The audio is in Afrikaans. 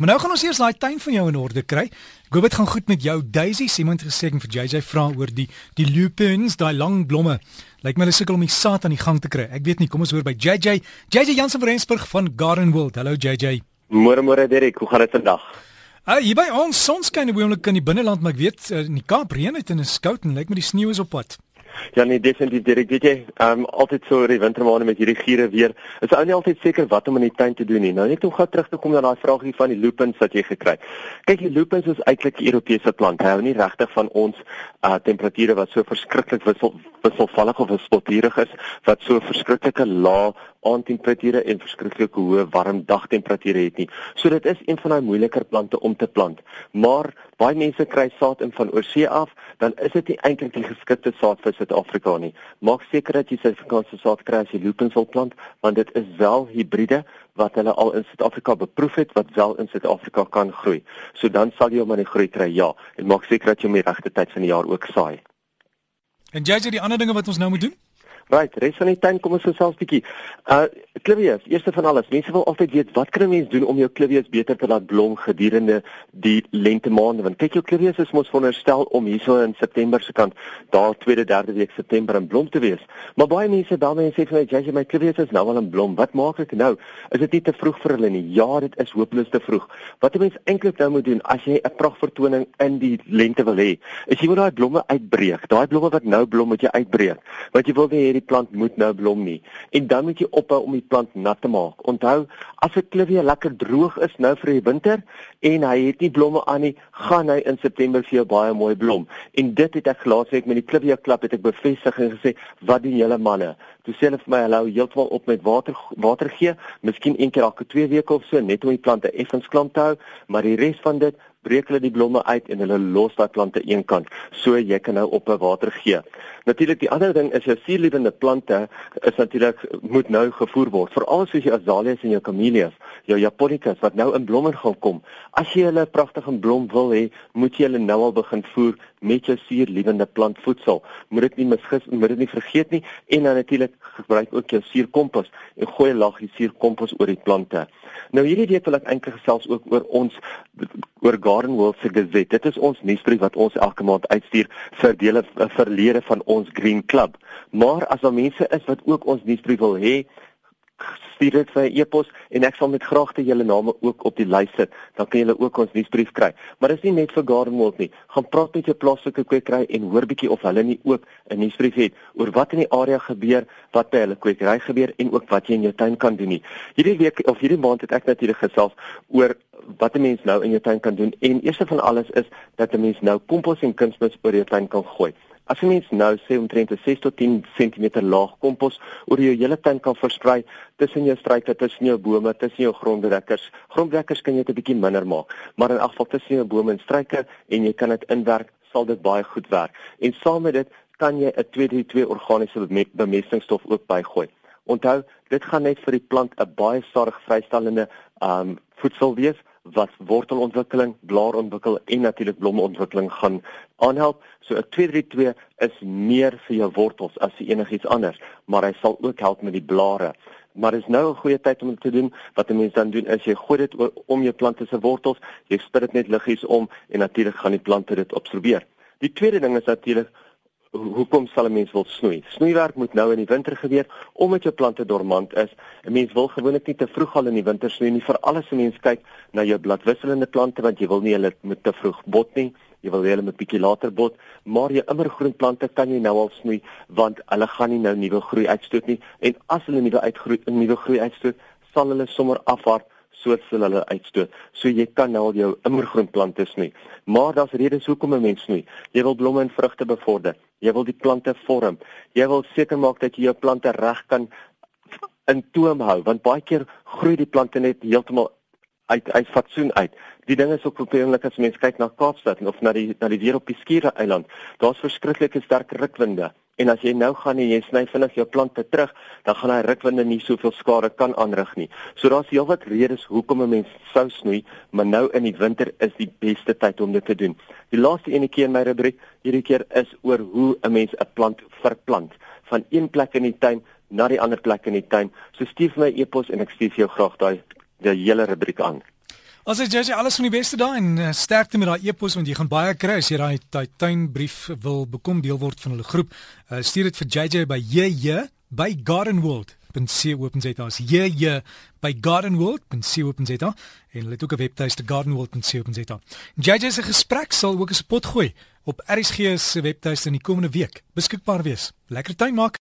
Maar nou gaan ons eers daai tuin van jou in orde kry. Ek hoop dit gaan goed met jou. Daisy Simon het gesê vir JJ vra oor die die lupins, daai lang blomme. Lyk my hulle sukkel om die saad aan die gang te kry. Ek weet nie, kom ons hoor by JJ. JJ Jansen van Rensburg van Garden World. Hallo JJ. Môre môre Derek, hoe gaan dit vandag? Uh, hier by ons sonskyn op oomblik in die binneland, maar ek weet uh, in die Kaap reën dit en is koud en lyk my die sneeu is op pad. Ja nee, definitief Derek, weet jy, ehm um, altyd so oor die wintermaande met hierdie giere weer. Is ou nie altyd seker wat om in die tuin te doen nie. Nou net om gou terug te kom na daai vraagie van die lupins wat jy gekry het. Kyk, die lupins is eintlik 'n Europese plant. Hy hou nie regtig van ons uh temperature wat so verskriklik wissel wisselvallig of wispelturig is wat so verskriklike lae aandtemperature en verskriklike hoë warm dagtemperature het nie. So dit is een van daai moeiliker plante om te plant. Maar baie mense kry saad in van oorsee af, dan is dit nie eintlik die geskikte saad vir Suid-Afrika nie. Maak seker dat jy Suid-Afrikaanse saad kry as jy lupins wil plant, want dit is wel hibriede wat hulle al in Suid-Afrika beproef het wat wel in Suid-Afrika kan groei. So dan sal jy hom aan die groei kry, ja. En maak seker dat jy hom die regte tyd van die jaar ook saai. En jy sê die ander dinge wat ons nou moet doen? Right, res van die tuin kom ons gesels bietjie. Uh klivies, eerste van alles, mense wil altyd weet wat kan 'n mens doen om jou klivies beter te laat blom gedurende die lente maande? Want kyk jou klivies is mos veronderstel om hierso in September se kant, daar tweede, derde week September in blom te wees. Maar baie mense daarmee sê vir my, "Jy, my klivies is nou al in blom. Wat maak ek nou? Is dit nie te vroeg vir hulle nie?" Ja, dit is hopeloos te vroeg. Wat 'n mens eintlik nou moet doen as jy 'n pragtvertoning in die lente wil hê, is jy moet daai blomme uitbreek. Daai blomme wat nou blom, moet jy uitbreek. Want jy wil nie die plant moet nou blom nie. En dan moet jy ophou om die plant nat te maak. Onthou, as 'n klivie lekker droog is nou vir die winter en hy het nie blomme aan nie, gaan hy in September vir jou baie mooi blom. En dit het ek laasweek met die klivie klap het ek bevestig en gesê, "Wat doen julle manne?" Toe sê hulle vir my, "Hulle hou heeltemal op met water water gee, miskien een keer elke 2 weke of so, net om die plante effens klam te hou, maar die res van dit breek hulle die blomme uit en hulle los daai plante eenkant so jy kan nou op 'n water gee. Natuurlik die ander ding is jou suurlewende plante is natuurlik moet nou gevoer word. Veral soos jou azaleas en jou camellias, jou japonicas wat nou in blomme gaan kom. As jy hulle pragtig in blom wil hê, moet jy hulle nou al begin voer met jou suurlewende plantvoedsel. Moet dit nie misgis, moet dit nie vergeet nie en dan natuurlik gebruik ook jou suurkompos en gooi 'n laagie suurkompos oor die plante. Nou hierdie week wil ek eintlik gesels ook oor ons oor Garden World se Gazette. Dit is ons nuusbrief wat ons elke maand uitstuur vir dele verlede van ons Green Club. Maar as daar mense is wat ook ons nuusbrief wil hê, stuur dit vir 'n e-pos en ek sal met graagte julle name ook op die lys sit. Dan kan julle ook ons nuusbrief kry. Maar dis nie net vir Garden World nie. Gaan praat met jou plaaslike kwekery en hoor bietjie of hulle nie ook 'n nuusbrief het oor wat in die area gebeur, wat by hulle kwekery gebeur en ook wat jy in jou tuin kan doen nie. Hierdie week of hierdie maand het ek natuurlik gesels oor wat 'n mens nou in jou tuin kan doen en eerste van alles is dat 'n mens nou kompos en kunsmis oor jou tuin kan gooi. As jy mens nou sê omtrent 6 tot 10 cm laag kompos oor jou hele tuin kan versprei tussen jou struike, tussen jou bome, tussen jou gronddekkers. Gronddekkers kan jy dit 'n bietjie minder maak, maar in elk geval tussen jou bome en struike en jy kan dit inwerk, sal dit baie goed werk. En saam met dit kan jy 'n 232 organiese bemestingsstof ook bygooi. Onthou, dit gaan net vir die plant 'n baie stadig vrystellende um voedsel wees wat wortelontwikkeling, blaarontwikkeling en natuurlik blomontwikkeling gaan aanhelp. So 'n 232 is meer vir jou wortels as enigiets anders, maar hy sal ook help met die blare. Maar is nou 'n goeie tyd om dit te doen. Wat 'n mens dan doen is jy gooi dit om jou plante se wortels, jy spuit dit net liggies om en natuurlik gaan die plante dit absorbeer. Die tweede ding is natuurlik hoekom sal 'n mens wil snoei? Snoeiwerk moet nou in die winter gebeur omdat jou plante dormant is. 'n Mens wil gewoonlik nie te vroeg al in die winter snoei nie, veral as 'n mens kyk na jou bladwisselende plante want jy wil nie hulle met te vroeg bot nie. Jy wil hulle met bietjie later bot, maar jou immergroen plante kan jy nou al snoei want hulle gaan nie nou nuwe groei uitstoot nie en as hulle nuwe uitgroei, nuwe groei uitstoot, sal hulle sommer afhard soos hulle uitstoot. So jy kan nou al jou immergroen plante snoei. Maar daar's redes hoekom 'n mens snoei. Jy wil blomme en vrugte bevorder. Jy wil die plante vorm. Jy wil seker maak dat jy jou plante reg kan in toom hou want baie keer groei die plante net heeltemal uit uit fatsoen uit. Die ding is ook probleemlik as mense kyk na Kaapstad of na die na die weer op die Skure eiland. Daar's verskriklike sterk rukwinde. En as jy nou gaan en jy sny vinnig jou plante terug, dan gaan daai rukwinde nie soveel skade kan aanrig nie. So daar's heelwat redes hoekom 'n mens sou snoei, maar nou in die winter is die beste tyd om dit te doen. Die laaste ene keer in my rubriek hierdie keer is oor hoe 'n mens 'n plant verplant van een plek in die tuin na die ander plek in die tuin. So stuur my e-pos en ek stuur jou graag daai die hele rubriek aan. As jy jy alles van die beste daai en uh, sterkte met daai e-pos want jy gaan baie kry as jy daai daai tuinbrief wil bekom deel word van hulle groep. Uh, stuur dit vir JJ by JJ by Gardenwold gardenworld.co.za as jy jy by gardenworld.co.za en hulle het ook 'n webtuiste gardenworld.co.za. JJ se gesprek sal ook 'n spot gooi op RSG se webtuiste in die komende week beskikbaar wees. Lekker tuin maak.